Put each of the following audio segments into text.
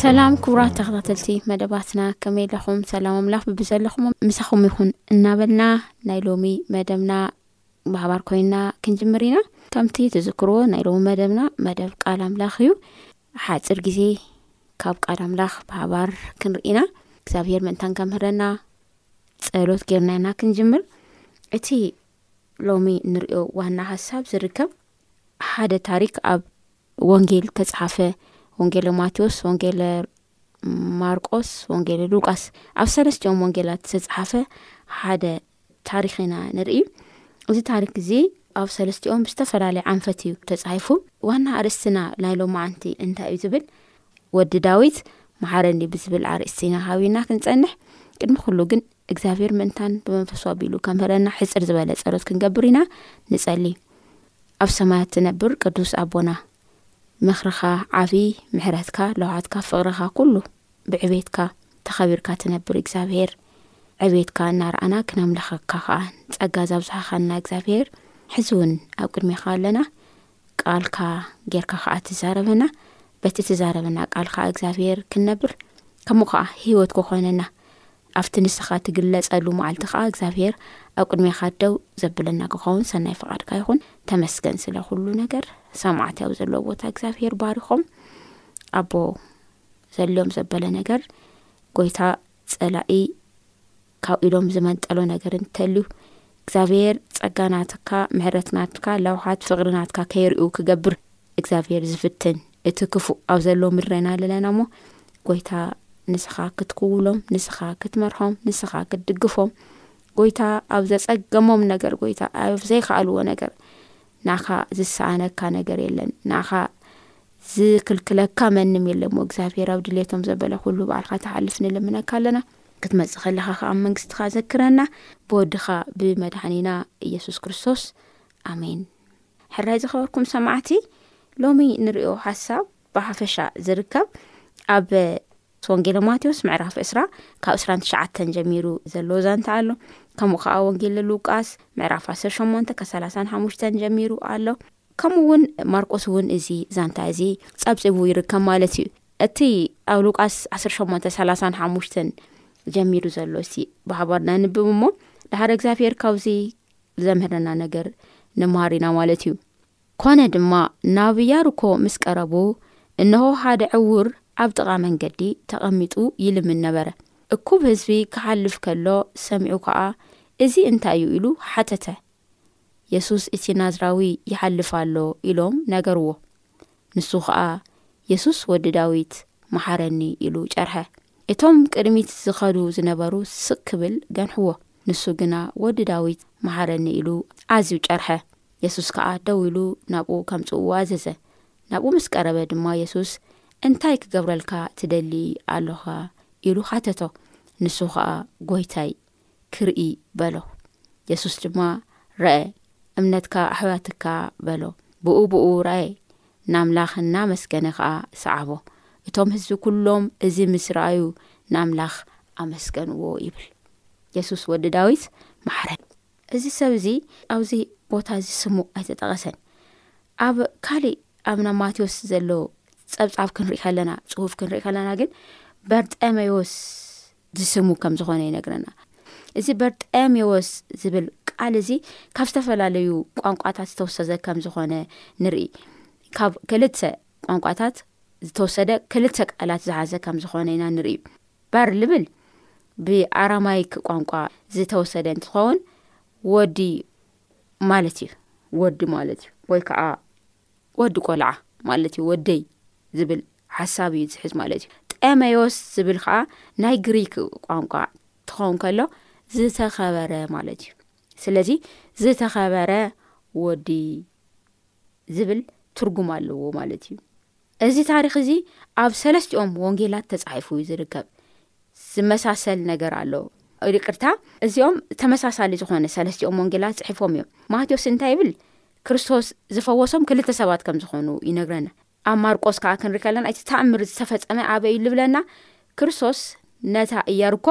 ሰላም ክቡራት ተኸታተልቲ መደባትና ከመይ ለኹም ሰላም ኣምላኽ ብብዘለኹም ምሳኹም ይኹን እናበልና ናይ ሎሚ መደብና ብሓባር ኮይንና ክንጅምር ኢና ከምቲ ትዝክርዎ ናይ ሎሚ መደብና መደብ ቃል ኣምላኽ እዩ ሓፂር ግዜ ካብ ቃል ኣምላኽ ብሓባር ክንርኢና እግዚኣብሄር ምእንታን ከምህረና ጸሎት ጌርና ኢና ክንጅምር እቲ ሎሚ እንሪኦ ዋና ሓሳብ ዝርከብ ሓደ ታሪክ ኣብ ወንጌል ተፅሓፈ ወንጌለ ማቴዎስ ወንጌለ ማርቆስ፣ ወንጌል ሉቃስ ኣብ ሰለስቲኦም ወንጌላት ዝተጽሓፈ ሓደ ታሪክ ኢና ንርኢ እዚ ታሪክ እዚ ኣብ ሰለስቲኦም ብዝተፈላለየ ዓንፈት እዩ ተጻሒፉ ዋና ኣርእስትና ናይ ሎማዓንቲ እንታይ እዩ ዝብል ወዲ ዳዊት መሓረኒ ብዝብል ኣርእስቲ ኢና ሃቢና ክንጸንሕ ቅድሚ ኩሉ ግን እግዚኣብሔር ምእንታን ብመንፈሱ ኣቢሉ ከምህረና ሕፅር ዝበለ ጸሎት ክንገብር ኢና ንጸሊ ኣብ ሰማያት ትነብር ቅዱስ ኣቦና ምኽርኻ ዓቢ ምሕረትካ ለውሃትካ ፍቕርኻ ኩሉ ብዕቤትካ ተኸቢርካ ትነብር እግዚኣብሄር ዕቤትካ እናረኣና ክነምልኸካ ኸኣ ጸጋ ዛብዝሃኻና እግዚኣብሄር ሕዚ እውን ኣብ ቅድሜኻ ኣለና ቃልካ ጌርካ ኸኣ ትዛረበና በቲ ትዛረበና ቃልካ እግዚኣብሄር ክንነብር ከምኡ ኸኣ ህይወት ክኾነና ኣብቲ ንስኻ ትግለጸሉ መዓልቲ ከኣ እግዚኣብሄር ኣብ ቅድሜኻ ደው ዘብለና ክኸውን ሰናይ ፍቓድካ ይኹን። ተመስገን ስለ ኩሉ ነገር። ሰማዕቲ ኣብ ዘለዎ ቦታ እግዚኣብሄር ባርኾም። ኣቦ ዘልዮም ዘበለ ነገር ጎይታ ጸላኢ ካብ ኢዶም ዝመንጠሎ ነገር እንተልዩ እግዚኣብሔር ጸጋ ናትካ ምሕረት ናትካ ለውሃት ፍቅሪ ናትካ ከይርኡ ክገብር እግዚኣብሔር ዝፍትን እቲ ክፉእ ኣብ ዘሎ ምድረና ኣለና እሞ ጎይታ ንስኻ ክትክውሎም ንስኻ ክትመርሖም ንስኻ ክትድግፎም ጎይታ ኣብ ዘጸገሞም ነገር ጎይታ ኣብ ዘይከኣልዎ ነገር ንኻ ዝሰኣነካ ነገር የለን ንኻ ዝክልክለካ መንም የለሞ እግዚኣብሔር ኣብ ድሌቶም ዘበለ ኩሉ ባዕልካ ተሓልፍ ንልምነካ ኣለና ክትመጽእ ከለኻ ከኣ መንግስትኻ ዘክረና ብወድኻ ብመድሓኒና ኢየሱስ ክርስቶስ ኣሜን ሕራይ ዝኸበርኩም ሰማዕቲ ሎሚ ንሪኦ ሓሳብ ብሓፈሻ ዝርከብ ኣብ ወንጌለ ማቴዎስ ምዕራፍ እስራ ካብ እስራ ትሽዓተ ጀሚሩ ዘለዎ ዛንታ ኣሎ ከምኡ ከዓ ወንጌለ ሉቃስ ምዕራፍ ዓሰር ሸሞንተ ከሰላሳን ሓሙሽተን ጀሚሩ ኣሎ ከምኡ ውን ማርቆስ ውን እዚ ዛንታ እዚ ጸብጺቡ ይርከብ ማለት እዩ። እቲ ኣብ ሉቃስ ዓሰርተ ሸሞንተ ሰላሳን ሓሙሽተን ጀሚሩ ዘሎ እስቲ ብሓባር ነንብብ እሞ ድሓር እግዚኣብሄር ካብዚ ዘምህረና ነገር ንመሃር ኢና ማለት እዩ። ኮነ ድማ ናብ ያርኮ ምስ ቀረቡ እንሆ ሓደ ዕውር ኣብ ጥቓ መንገዲ ተቐሚጡ ይልምን ነበረ። እኩብ ህዝቢ ክሓልፍ ከሎ ሰሚዑ ከኣ እዚ እንታይ እዩ ኢሉ ሓተተ። የሱስ እቲ ናዝራዊ ይሓልፍ ኣሎ ኢሎም ነገርዎ። ንሱ ኸኣ የሱስ ወዲ ዳዊት መሓረኒ ኢሉ ጨርሐ። እቶም ቅድሚት ዝኸዱ ዝነበሩ ስቅ ክብል ገንሕዎ። ንሱ ግና ወዲ ዳዊት መሓረኒ ኢሉ ኣዝዩ ጨርሐ። የሱስ ከኣ ደው ኢሉ ናብኡ ከምጽእዎ ኣዘዘ። ናብኡ ምስ ቀረበ ድማ የሱስ እንታይ ክገብረልካ ትደሊ ኣሎኻ ኢሉ ሓተቶ። ንሱ ኸኣ ጎይታይ! ክርኢ በሎ የሱስ ድማ ረኤ እምነትካ ኣሕዋትካ በሎ ብኡ ብኡ ረኤ ናምላኽ እናመስገነ ኸዓ ሰዓቦ እቶም ህዝቢ ኩሎም እዚ ምስ ረኣዩ ናምላኽ ኣመስገንዎ ይብል የሱስ ወዲ ዳዊት ማሕረ እዚ ሰብ እዚ ኣብዚ ቦታ እዚ ስሙ ኣይተጠቐሰን ኣብ ካሊእ ኣብ ናብ ማቴዎስ ዘሎ ጸብጻብ ክንርኢ ከለና ጽሁፍ ክንርኢ ከለና ግን በርጠመዎስ ዝስሙ ከም ዝኾነ ይነግረና እዚ በርጠሜዎስ ዝብል ቃል እዚ ካብ ዝተፈላለዩ ቋንቋታት ዝተወሰዘ ከም ዝኾነ ንርኢ ካብ ክልተ ቋንቋታት ዝተወሰደ ክልተ ቃላት ዝሓዘ ከም ዝኾነ ኢና ንርኢ በር ልብል ብኣራማይክ ቋንቋ ዝተወሰደ እንትኸውን ወዲ ማለት እዩ ወዲ ማለት እዩ ወይ ከዓ ወዲ ቆልዓ ማለት እዩ ወደይ ዝብል ሓሳብ እዩ ዝሕዝ ማለት እዩ ጠመዮስ ዝብል ከዓ ናይ ግሪክ ቋንቋ ትኸውን ከሎ ዝተኸበረ ማለት እዩ ስለዚ ዝተኸበረ ወዲ ዝብል ትርጉም ኣለዎ ማለት እዩ እዚ ታሪክ እዚ ኣብ ሰለስትኦም ወንጌላት ተፃሒፉ ዩ ዝርከብ ዝመሳሰል ነገር ኣሎ ይቅርታ እዚኦም ተመሳሳሊ ዝኮነ ሰለስትኦም ወንጌላት ፅሒፎም እዮም ማቴዎስ እንታይ ይብል ክርስቶስ ዝፈወሶም ክልተ ሰባት ከም ዝኾኑ ይነግረና። ኣብ ማርቆስ ከኣ ክንሪ ከለና እቲ ተኣምር ዝተፈጸመ ኣበይ ኢሉ ብለና ክርስቶስ ነታ እያርኮ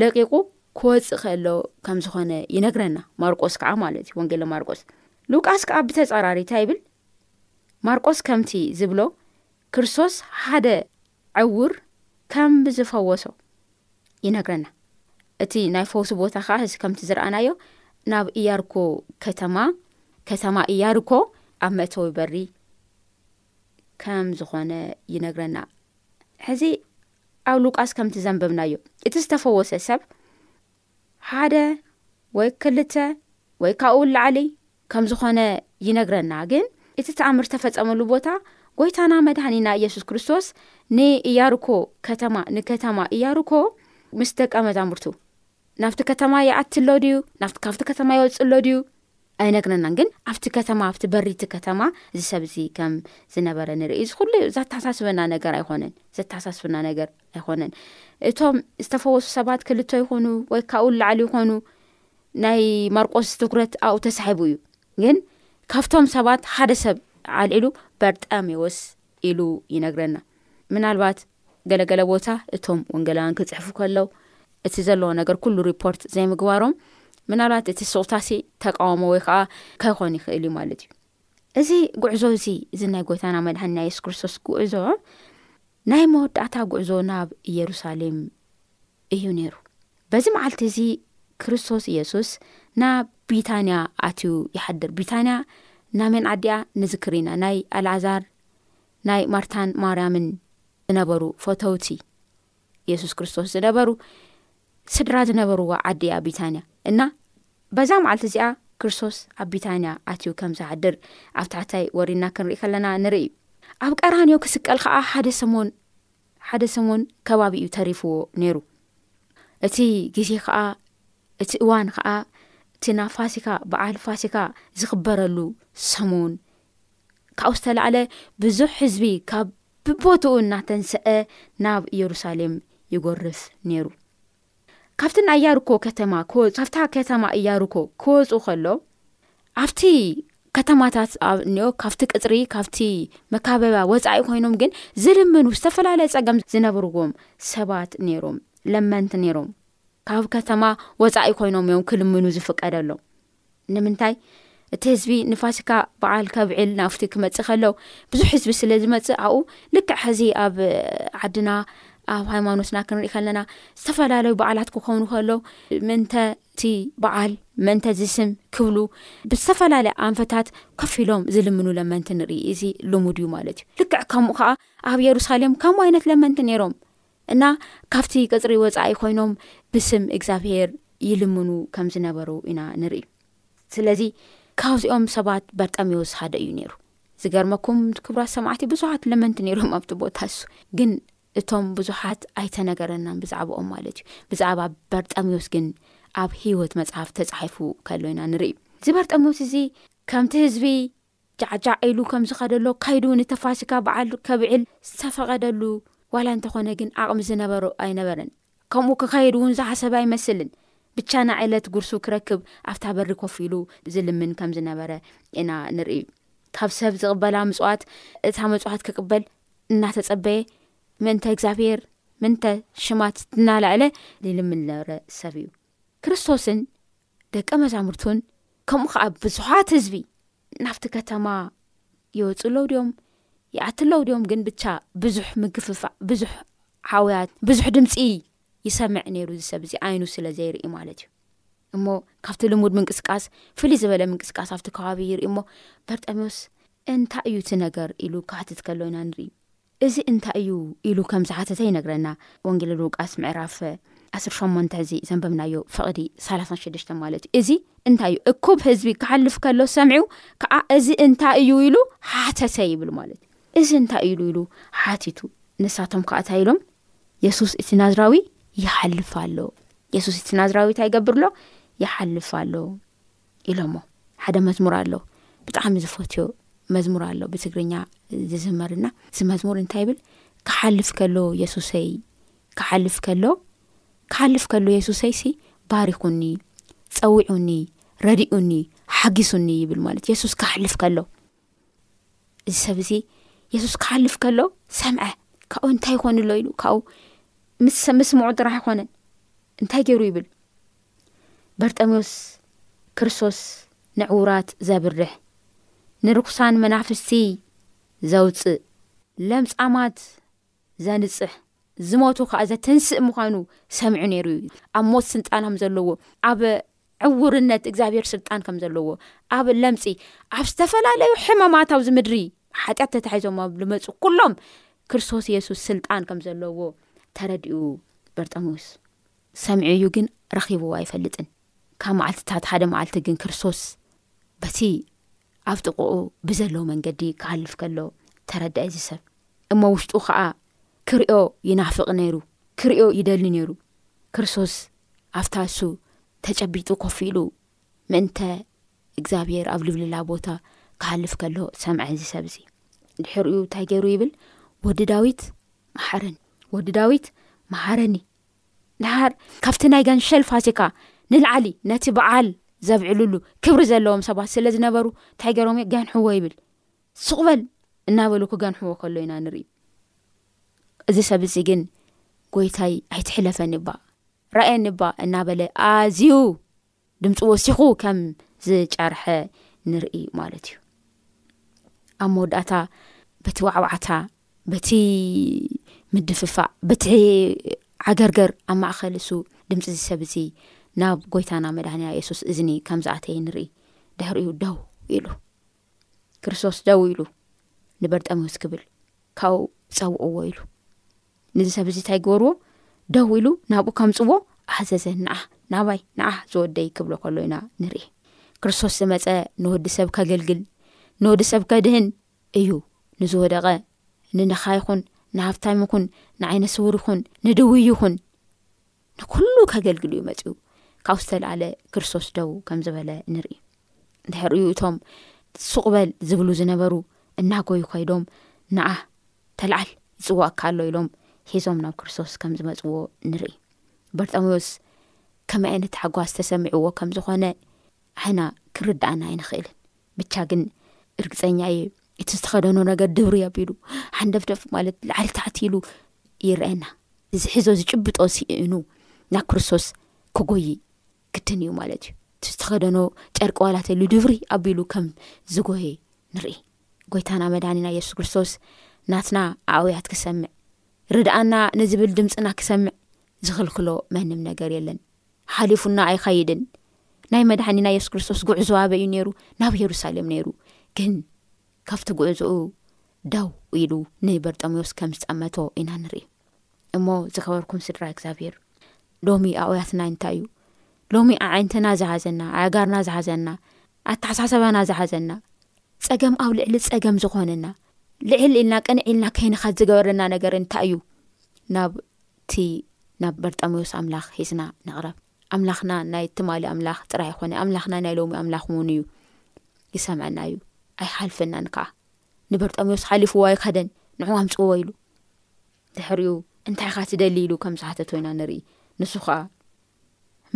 ለቂቁ ክወጽእ ከሎ ከም ዝኾነ ይነግረና ማርቆስ ከኣ ማለት እዩ ወንጌለ ማርቆስ ሉቃስ ከኣ ብተጻራሪ እንታይ ይብል ማርቆስ ከምቲ ዝብሎ ክርስቶስ ሓደ ዕዉር ከም ዝፈወሶ ይነግረና። እቲ ናይ ፈውሲ ቦታ ከኣ እዚ ከምቲ ዝረኣናዮ ናብ እያርኮ ከተማ ከተማ እያርኮ ኣብ መእተዊ በሪ ከም ዝኾነ ይነግረና። ሕዚ ኣብ ሉቃስ ከምቲ ዘንበብናዮ እቲ ዝተፈወሰ ሰብ ሓደ ወይ ክልተ ወይ ካብኡ ንላዕሊ ከም ዝኾነ ይነግረና ግን እቲ ተኣምር ዝተፈጸመሉ ቦታ ጎይታና መድኃኒና ኢየሱስ ክርስቶስ ንኢያርኮ ከተማ ንከተማ ኢያርኮ ምስ ደቀ መዛሙርቱ ናብቲ ከተማ ይኣትሎ ድዩ ናብቲ ካብቲ ከተማ ይወጽእሎ ድዩ ኣይነግረናን ግን ኣብቲ ከተማ ኣብቲ በሪ እቲ ከተማ እዚ ሰብ እዚ ከም ዝነበረ ንርኢ እዚ ኩሉ ዘተሓሳስበና ነገር ኣይኮነን ዘተሓሳስብና ነገር ኣይኮነን እቶም ዝተፈወሱ ሰባት ክልቶ ይኹኑ ወይ ካብኡ ላዕሊ ይኾኑ ናይ ማርቆስ ትኩረት ኣብኡ ተሳሒቡ እዩ ግን ካብቶም ሰባት ሓደ ሰብ ዓልዒሉ በርጠሜዎስ ኢሉ ይነግረና። ምናልባት ገለ ገለ ቦታ እቶም ወንጌላውያን ክጽሕፉ ከለው እቲ ዘለዎ ነገር ኩሉ ሪፖርት ዘይምግባሮም ምናልባት እቲ ስቕታሲ ተቃውሞ ወይ ከዓ ከይኾን ይኽእል እዩ ማለት እዩ እዚ ጉዕዞ እዚ እዚ ናይ ጎይታና መድሓኒና የሱስ ክርስቶስ ጉዕዞ ናይ መወዳእታ ጉዕዞ ናብ ኢየሩሳሌም እዩ ነይሩ በዚ መዓልቲ እዚ ክርስቶስ ኢየሱስ ናብ ቢታንያ ኣትዩ ይሓድር ቢታንያ ና መን ዓዲያ ንዝክር ኢና ናይ ኣልኣዛር ናይ ማርታን ማርያምን ዝነበሩ ፈተውቲ የሱስ ክርስቶስ ዝነበሩ ስድራ ዝነበርዎ ዓዲ እያ ቢታንያ እና በዛ መዓልቲ እዚኣ ክርስቶስ ኣብ ቢታንያ ኣትዩ ከም ዝሓድር ኣብ ታሕታይ ወሪና ክንርኢ ከለና ንርኢ እዩ ኣብ ቀራንዮ ክስቀል ከዓ ሓደ ሰሞን ሓደ ሰሙን ከባቢ እዩ ተሪፍዎ ነይሩ። እቲ ግዜ ከኣ እቲ እዋን ከኣ እቲ ናብ ፋሲካ በዓል ፋሲካ ዝኽበረሉ ሰሙን ካብኡ ዝተላዕለ ብዙሕ ህዝቢ ካብ ብቦትኡ እናተንሰአ ናብ ኢየሩሳሌም ይጎርፍ ነይሩ። ካብቲ ናይ ያርኮ ከተማ ክወጹ ካብታ ከተማ እያርኮ ክወጹ ከሎ ኣብቲ ከተማታት ኣብ እኒኦ ካብቲ ቅጽሪ ካብቲ መካበብያ ወጻኢ ኮይኖም ግን ዝልምኑ ዝተፈላለየ ጸገም ዝነብርዎም ሰባት ነይሮም ለመንቲ ነይሮም ካብ ከተማ ወጻኢ ኮይኖም እዮም ክልምኑ ዝፍቀደሎም ንምንታይ እቲ ህዝቢ ንፋሲካ በዓል ከብዕል ናብቲ ክመፅእ ከሎ ብዙሕ ህዝቢ ስለ ዝመፅእ ኣኡ ልክዕ ሕዚ ኣብ ዓድና ኣብ ሃይማኖትና ክንሪኢ ከለና ዝተፈላለዩ በዓላት ክኾኑ ከሎ ምንተ እቲ በዓል መንተ ዝስም ክብሉ ብዝተፈላለየ ኣንፈታት ከፍ ኢሎም ዝልምኑ ለመንቲ ንርኢ እዚ ልሙድ እዩ ማለት እዩ ልክዕ ከምኡ ከዓ ኣብ የሩሳሌም ከምኡ ዓይነት ለመንቲ ነይሮም እና ካብቲ ቅጽሪ ወጻኢ ኮይኖም ብስም እግዚኣብሄር ይልምኑ ከም ዝነበሩ ኢና ንርኢ ስለዚ ካብዚኦም ሰባት በርጠሚዎስ ሃደ እዩ ነይሩ ዝገርመኩም ክብራት ሰማዕቲ ብዙሓት ለመንቲ ነይሮም ኣብቲ ቦታ እሱ ግን እቶም ብዙሓት ኣይተነገረናን ብዛዕባኦም ማለት እዩ ብዛዕባ በርጠሚዎስ ግን ኣብ ህይወት መጽሓፍ ተጻሒፉ ከሎ ኢና ንርኢ እዚ በርጠሚዎስ እዚ ከምቲ ህዝቢ ጃዕጃዕ ኢሉ ከም ዝኸደሎ ካይዱ እውን እቲ ፋሲካ በዓል ከብዕል ዝተፈቐደሉ ዋላ እንተኾነ ግን ዓቕሚ ዝነበሮ ኣይነበረን። ከምኡ ክካየድ እውን ዝሓሰበ ኣይመስልን። ብቻ ናይዕለት ጉርሱ ክረክብ ኣብታ በሪ ኮፍ ኢሉ ዝልምን ከም ዝነበረ ኢና ንርኢ። ካብ ሰብ ዝቕበላ ምፅዋት እታ መፅዋት ክቅበል እናተፀበየ ምእንተ እግዚኣብሔር ምንተ ሽማት እናላዕለ ዝልምን ዝነበረ ሰብ እዩ። ክርስቶስን ደቀ መዛሙርቱን ከምኡ ኸዓ ብዙሓት ህዝቢ ናብቲ ከተማ ይወፁ ኣለዉ ድዮም ይኣት ኣለዉ ድዮም ግን ብቻ ብዙሕ ምግፍፋዕ ብዙሕ ሓውያት ብዙሕ ድምፂ ይሰምዕ ነይሩ እዚ ሰብ እዚ ዓይኑ ስለ ዘይርኢ ማለት እዩ እሞ ካብቲ ልሙድ ምንቅስቃስ ፍልይ ዝበለ ምንቅስቃስ ኣብቲ ከባቢ ይርኢ እሞ በርጠሚዎስ እንታይ እዩ እቲ ነገር ኢሉ ካሕትት ከሎ ኢና ንርኢ እዚ እንታይ እዩ ኢሉ ከም ዝሓተተ ይነግረና ወንጌል ሉቃስ ምዕራፍ ዓሰርተ ሸሞንተ እዚ ዘንበብናዮ ፍቕዲ ሰላሳን ሽዱሽተን ማለት እዩ እዚ እንታይ እዩ እኩብ ህዝቢ ክሓልፍ ከሎ ሰምዑ ከዓ እዚ እንታይ እዩ ኢሉ ሓተተ ይብል ማለት እዩ እዚ እንታይ እዩ ኢሉ ኢሉ ሓቲቱ ንሳቶም ከዓ እንታይ ኢሎም የሱስ እቲ ናዝራዊ ይሓልፍ ኣሎ የሱስ እቲ ናዝራዊ እንታይ ይገብር ኣሎ ይሓልፍ ኣሎ ኢሎሞ ሓደ መዝሙር ኣሎ ብጣዕሚ ዝፈትዮ መዝሙር ኣሎ ብትግርኛ ዝዝመርና እዚ መዝሙር እንታይ ይብል ክሓልፍ ከሎ የሱሰይ ክሓልፍ ከሎ ክሓልፍ ከሎ የሱሰይ ሲ ባሪኹኒ ፀዊዑኒ ረድኡኒ ሓጊሱኒ ይብል ማለት የሱስ ክሓልፍ ከሎ እዚ ሰብ እዚ የሱስ ክሓልፍ ከሎ ሰምዐ ካብኡ እንታይ ይኮኑ ኣሎ ኢሉ ካብኡ ምስምስምዑ ጥራሕ ኣይኮነን እንታይ ገይሩ ይብል በርጠሚዎስ ክርስቶስ ንዕውራት ዘብርሕ ንርኩሳን መናፍስቲ ዘውፅእ ለምፃማት ዘንጽህ ዝሞቱ ከኣ ዘተንስእ ምዃኑ ሰሚዑ ነይሩ እዩ ኣብ ሞት ስልጣን ከም ዘለዎ ኣብ ዕውርነት እግዚኣብሔር ስልጣን ከም ዘለዎ ኣብ ለምፂ ኣብ ዝተፈላለዩ ሕመማት ኣብዚ ምድሪ ሓጢኣት ተታሒዞም ኣብ ዝመፁ ኩሎም ክርስቶስ የሱስ ስልጣን ከም ዘለዎ ተረድኡ በርጠሙስ ሰሚዑ እዩ ግን ረኺብዎ ኣይፈልጥን ካብ መዓልትታት ሓደ መዓልቲ ግን ክርስቶስ በቲ ኣብ ጥቕኡ ብዘለዉ መንገዲ ክሃልፍ ከሎ ተረዳኢ እዚ ሰብ እሞ ውሽጡ ኸዓ ክሪኦ ይናፍቕ ነይሩ ክሪኦ ይደሊ ነይሩ ክርስቶስ ኣብታ እሱ ተጨቢጡ ኮፍ ኢሉ ምእንተ እግዚኣብሔር ኣብ ልብልላ ቦታ ክሃልፍ ከሎ ሰምዐ እዚ ሰብ እዚ ድሕሪኡ እንታይ ገይሩ ይብል ወዲ ዳዊት መሓረኒ ወዲ ዳዊት መሓረኒ ድሓር ካብቲ ናይ ጋንሸል ፋሲካ ንልዓሊ ነቲ በዓል ዘብዕልሉ ክብሪ ዘለዎም ሰባት ስለ ዝነበሩ እንታይ ገሮም እ ገንሕዎ ይብል ሱቕበል እናበሉ ክገንሕዎ ከሎ ኢና ንርኢ እዚ ሰብ እዚ ግን ጎይታይ ኣይትሕለፈኒባ ራእየኒባ እናበለ ኣዝዩ ድምፂ ወሲኹ ከም ዝጨርሐ ንርኢ ማለት እዩ ኣብ መወዳእታ በቲ ዋዕዋዕታ በቲ ምድፍፋእ በቲ ዓገርገር ኣብ ማእኸል እሱ ድምፂ እዚ ሰብ እዚ ናብ ጎይታና መድሃንያ የሱስ እዝኒ ከም ዝኣተየ ንርኢ ድሕሪኡ ደው ኢሉ ክርስቶስ ደው ኢሉ ንበርጠምውስ ክብል ካብኡ ፀውዕዎ ኢሉ ንዚ ሰብ እዚ እንታይ ግበርዎ ደው ኢሉ ናብኡ ከምጽዎ ኣዘዘ ንዓ ናባይ ንዓ ዝወደይ ክብሎ ከሎ ኢና ንርኢ ክርስቶስ ዝመጸ ንወዲ ሰብ ከገልግል ንወዲ ሰብ ከድህን እዩ ንዝወደቐ ንነኻ ይኹን ንሃብታም ይኹን ንዓይነ ስውር ይኹን ንድውይ ይኹን ንኩሉ ከገልግል እዩ መፅኡ ካብ ዝተላኣለ ክርስቶስ ደው ከም ዝበለ ንርኢ እንተሕርዩ እቶም ሱቕበል ዝብሉ ዝነበሩ እናጎይ ኮይዶም ንዓ ተላዓል ይፅዋቕካ ኣሎ ኢሎም ሒዞም ናብ ክርስቶስ ከም ዝመፅዎ ንርኢ በርጠሞዎስ ከመይ ዓይነት ሓጓስ ተሰሚዕዎ ከም ዝኾነ ዓይና ክርዳእና ኣይንኽእልን ብቻ ግን እርግፀኛ እየ እቲ ዝተኸደኖ ነገር ድብሪ ኣቢሉ ሓንደፍደፍ ማለት ላዕሊ ታሕቲ ኢሉ ይረአየና እዚ ሒዞ ዝጭብጦ ስእኑ ናብ ክርስቶስ ክጎይ ግድን እዩ ማለት እዩ እቲ ዝተኸደኖ ጨርቂ ዋላተሉ ድብሪ ኣቢሉ ከም ዝጎየ ንርኢ ጎይታና መድኒና የሱስ ክርስቶስ ናትና ኣውያት ክሰምዕ ርድኣና ንዝብል ድምፅና ክሰምዕ ዝኽልክሎ መንም ነገር የለን ሓሊፉና ኣይኸይድን ናይ መድሓኒና የሱስ ክርስቶስ ጉዕዞ ኣበ እዩ ነይሩ ናብ የሩሳሌም ነይሩ ግን ካብቲ ጉዕዞኡ ዳው ኢሉ ንበርጠምዮስ ከም ዝጠመቶ ኢና ንርኢ እሞ ዝኸበርኩም ስድራ እግዚኣብሄር ሎሚ ኣውያትና እንታይ እዩ ሎሚ ኣዓይነትና ዝሓዘና ኣጋርና ዝሓዘና ኣተሓሳሰባና ዝሓዘና ፀገም ኣብ ልዕሊ ፀገም ዝኾነና ልዕል ኢልና ቅንዕ ኢልና ከይንኻት ዝገበረና ነገር እንታይ እዩ ናብ ቲ ናብ በርጣሜዎስ ኣምላኽ ሒዝና ንቕረብ ኣምላኽና ናይ ትማሊ ኣምላኽ ጥራይ ኣይኮነ ኣምላኽና ናይ ሎሚ ኣምላኽ ውን እዩ ይሰምዐና እዩ ኣይሓልፈናን ከኣ ንበርጣሜዎስ ሓሊፍዎ ኣይከደን ንዑ ኣምጽዎ ኢሉ ድሕሪኡ እንታይ ኢኻ ትደሊ ኢሉ ከም ዝሓተቶ ኢና ንርኢ ንሱ ከኣ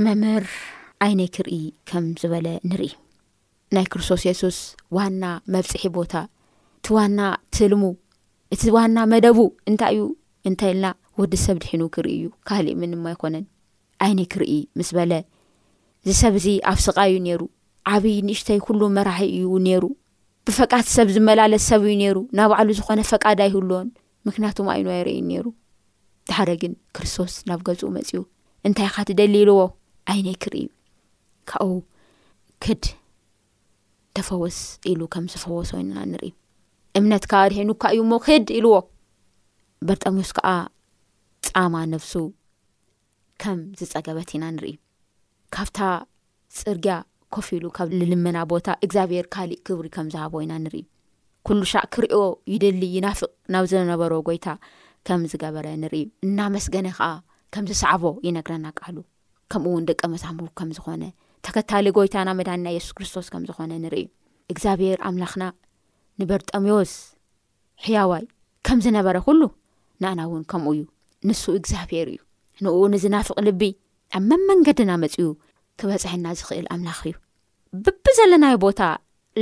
መምህር ዓይነይ ክርኢ ከም ዝበለ ንርኢ ናይ ክርስቶስ የሱስ ዋና መብፅሒ ቦታ እቲ ዋና ትልሙ እቲ ዋና መደቡ እንታይ እዩ እንታይ ኢልና ወዲ ሰብ ድሒኑ ክርኢ እዩ ካሊእ ምንም ኣይኮነን ዓይኒ ክርኢ ምስ በለ እዚ ሰብ እዚ ኣብ ስቓይ እዩ ነይሩ ዓብዪ ንእሽተይ ኩሉ መራሒ እዩ ነይሩ ብፈቃድ ሰብ ዝመላለስ ሰብ እዩ ነይሩ ናባዕሉ ዝኾነ ፈቃድ ኣይህልዎን ምክንያቱም ኣይኑ ኣይርእይን ነይሩ ድሓደ ግን ክርስቶስ ናብ ገዝኡ መፅኡ እንታይ ካ ትደሊ ኢልዎ ዓይነይ ክርእዩ ካብኡ ክድ ተፈወስ ኢሉ ከም ዝፈወሶ ይና ንርኢ እምነት ካዓ ድሄኑ ካ እዩ ሞ ክድ ኢልዎ በርጠሚስ ከዓ ፃማ ነፍሱ ከም ዝጸገበት ኢና ንርኢ ካብታ ጽርግያ ኮፍ ኢሉ ካብ ልልመና ቦታ እግዚኣብሔር ካሊእ ክብሪ ከም ዝሃቦ ኢና ንርኢ ኩሉ ሻዕ ክሪኦ ይደሊ ይናፍቅ ናብ ዘነበሮ ጎይታ ከም ዝገበረ ንርኢ እናመስገነ ከዓ ከም ዝሰዕቦ ይነግረና ቃሉ ከምኡ ውን ደቀ መዛሙር ከም ዝኾነ ተከታሊ ጎይታና መድኒና የሱስ ክርስቶስ ከም ዝኾነ ንርኢ እግዚኣብሔር ኣምላኽና ንበርጠሜዎስ ሕያዋይ ከም ዝነበረ ኩሉ ንኣና እውን ከምኡ እዩ ንሱ እግዚኣብሄር እዩ ንኡ ንዝናፍቕ ልቢ ኣብ መመንገድና መፅኡ ክበፅሐና ዝኽእል ኣምላኽ እዩ ብቢ ዘለናዮ ቦታ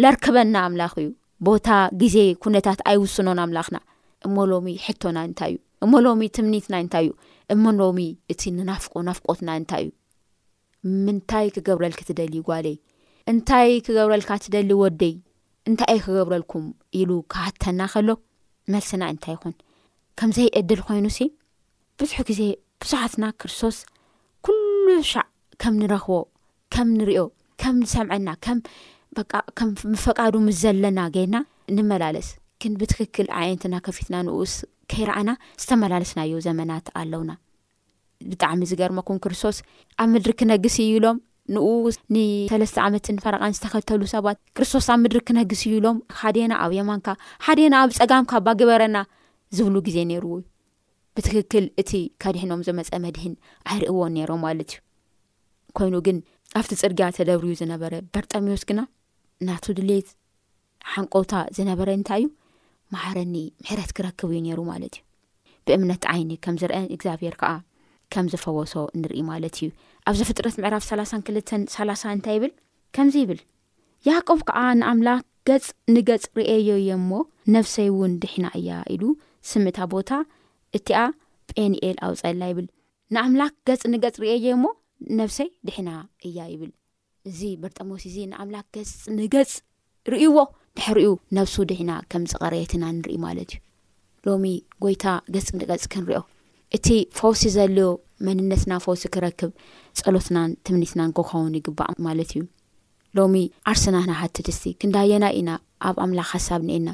ለርክበና ኣምላኽ እዩ ቦታ ግዜ ኩነታት ኣይውስኖን ኣምላኽና እሞ ሎሚ ሕቶና እንታይ እዩ እሞ ሎሚ ትምኒትና እንታይ እዩ እሞ ሎሚ እቲ ንናፍቆ ናፍቆትና እንታይ እዩ ምንታይ ክገብረልኪ ትደልዪ ጓለይ? እንታይ ክገብረልካ ትደሊ ወደይ? እንታይ'የ ክገብረልኩም? ኢሉ ክሓተና ከሎ መልስና እንታይ ይኹን? ከም ዘይዕድል ኮይኑሲ ብዙሕ ግዜ ብዙሓትና ክርስቶስ ኩሉ ሻዕ ከም ንረኽቦ፣ ከም ንሪኦ፣ ከም ዝሰምዐና፣ ከም በቃ ከም ፈቃዱ ምስ ዘለና ጌርና ንመላለስ። ግን ብትክክል ኣዒንትና ከፊትና ንኡስ ከይረኣና ዝተመላለስናዮ ዘመናት ኣለውና። ብጣዕሚ ዝገርመኩም ክርስቶስ ኣብ ምድሪ ክነግስ እዩ ኢሎም ንኡ ንሰለስተ ዓመትን ፈረቓን ዝተኸተሉ ሰባት ክርስቶስ ኣብ ምድሪ ክነግስ እዩ ኢሎም ሓደና ኣብ የማንካ ሓደና ኣብ ፀጋምካ ባ ግበረና ዝብሉ ግዜ ነይርዎ እዩ ብትክክል እቲ ከድሕኖም ዝመፀ መድህን ኣይርእዎ ነይሮ ማለት እዩ ኮይኑ ግን ኣብቲ ፅርግያ ተደብርዩ ዝነበረ በርጠሚዎስ ግና ናቱ ድሌት ሓንቆውታ ዝነበረ እንታይ እዩ መሓረኒ ምሕረት ክረክብ እዩ ነይሩ ማለት እዩ ብእምነት ዓይኒ ከም ዝርአን እግዚኣብሔር ከዓ ከም ዝፈወሶ ንርኢ ማለት እዩ ኣብዚ ፍጥረት ምዕራፍ ሰላሳን ክልተን ሰላሳ እንታይ ይብል ከምዚ ይብል ያዕቆብ ከዓ ንኣምላኽ ገጽ ንገጽ ርእየዮ እየ እሞ ነፍሰይ እውን ድሒና እያ ኢሉ ስምእታ ቦታ እቲኣ ጴንኤል ኣውፀላ ይብል ንኣምላኽ ገጽ ንገጽ ርእየዮ እሞ ነፍሰይ ድሒና እያ ይብል እዚ በርጠሞስ እዚ ንኣምላክ ገጽ ንገጽ ርእይዎ ድሕሪኡ ነብሱ ድሒና ከም ዝቐረየት ኢና ንርኢ ማለት እዩ ሎሚ ጎይታ ገጽ ንገጽ ክንሪኦ እቲ ፈውሲ ዘልዮ መንነትና ፈውሲ ክረክብ ጸሎትናን ትምኒትናን ክኸውን ይግባእ ማለት እዩ ሎሚ ዓርስና ንሓትት እስቲ ክንዳየናይ ኢና ኣብ ኣምላኽ ሓሳብ ንኤና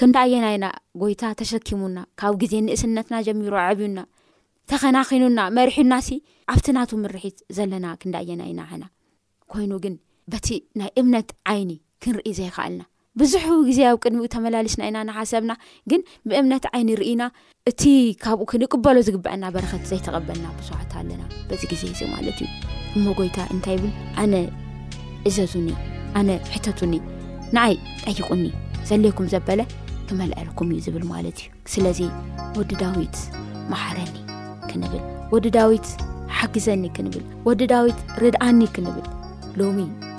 ክንዳየናይ ኢና ጎይታ ተሸኪሙና ካብ ግዜ ንእስነትና ጀሚሮ ዓብዩና ተኸናኺኑና መሪሑናሲ ኣብቲ ናቱ ምርሒት ዘለና ክንዳየናይ ኢና ሕና ኮይኑ ግን በቲ ናይ እምነት ዓይኒ ክንርኢ ዘይኸኣልና ብዙሕ ግዜ ኣብ ቅድሚኡ ተመላሊስና ኢና ንሓሰብና ግን ብእምነት ዓይኒ ርኢና እቲ ካብኡ ክንቅበሎ ዝግበዐና በረኸት ዘይተቐበልና ብዙሓት ኣለና በዚ ግዜ እዚ ማለት እዩ እሞ ጎይታ እንታይ ይብል ኣነ እዘዙኒ ኣነ ሕተቱኒ ንዓይ ጠይቁኒ ዘሌኩም ዘበለ ክመልዐልኩም እዩ ዝብል ማለት እዩ ስለዚ ወዲ ዳዊት መሓረኒ ክንብል ወዲ ዳዊት ሓግዘኒ ክንብል ወዲ ዳዊት ርድኣኒ ክንብል ሎሚ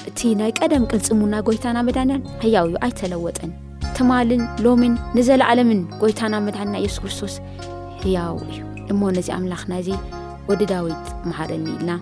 እቲ ናይ ቀደም ቅልፅሙና ጎይታና መድንያን ሕያው እዩ ኣይተለወጠን ትማልን ሎምን ንዘለዓለምን ጎይታና መድሓንና የሱስ ክርስቶስ ህያው እዩ እሞ ነዚ ኣምላኽና እዚ ወዲ ዳዊት መሃረኒ ኢልና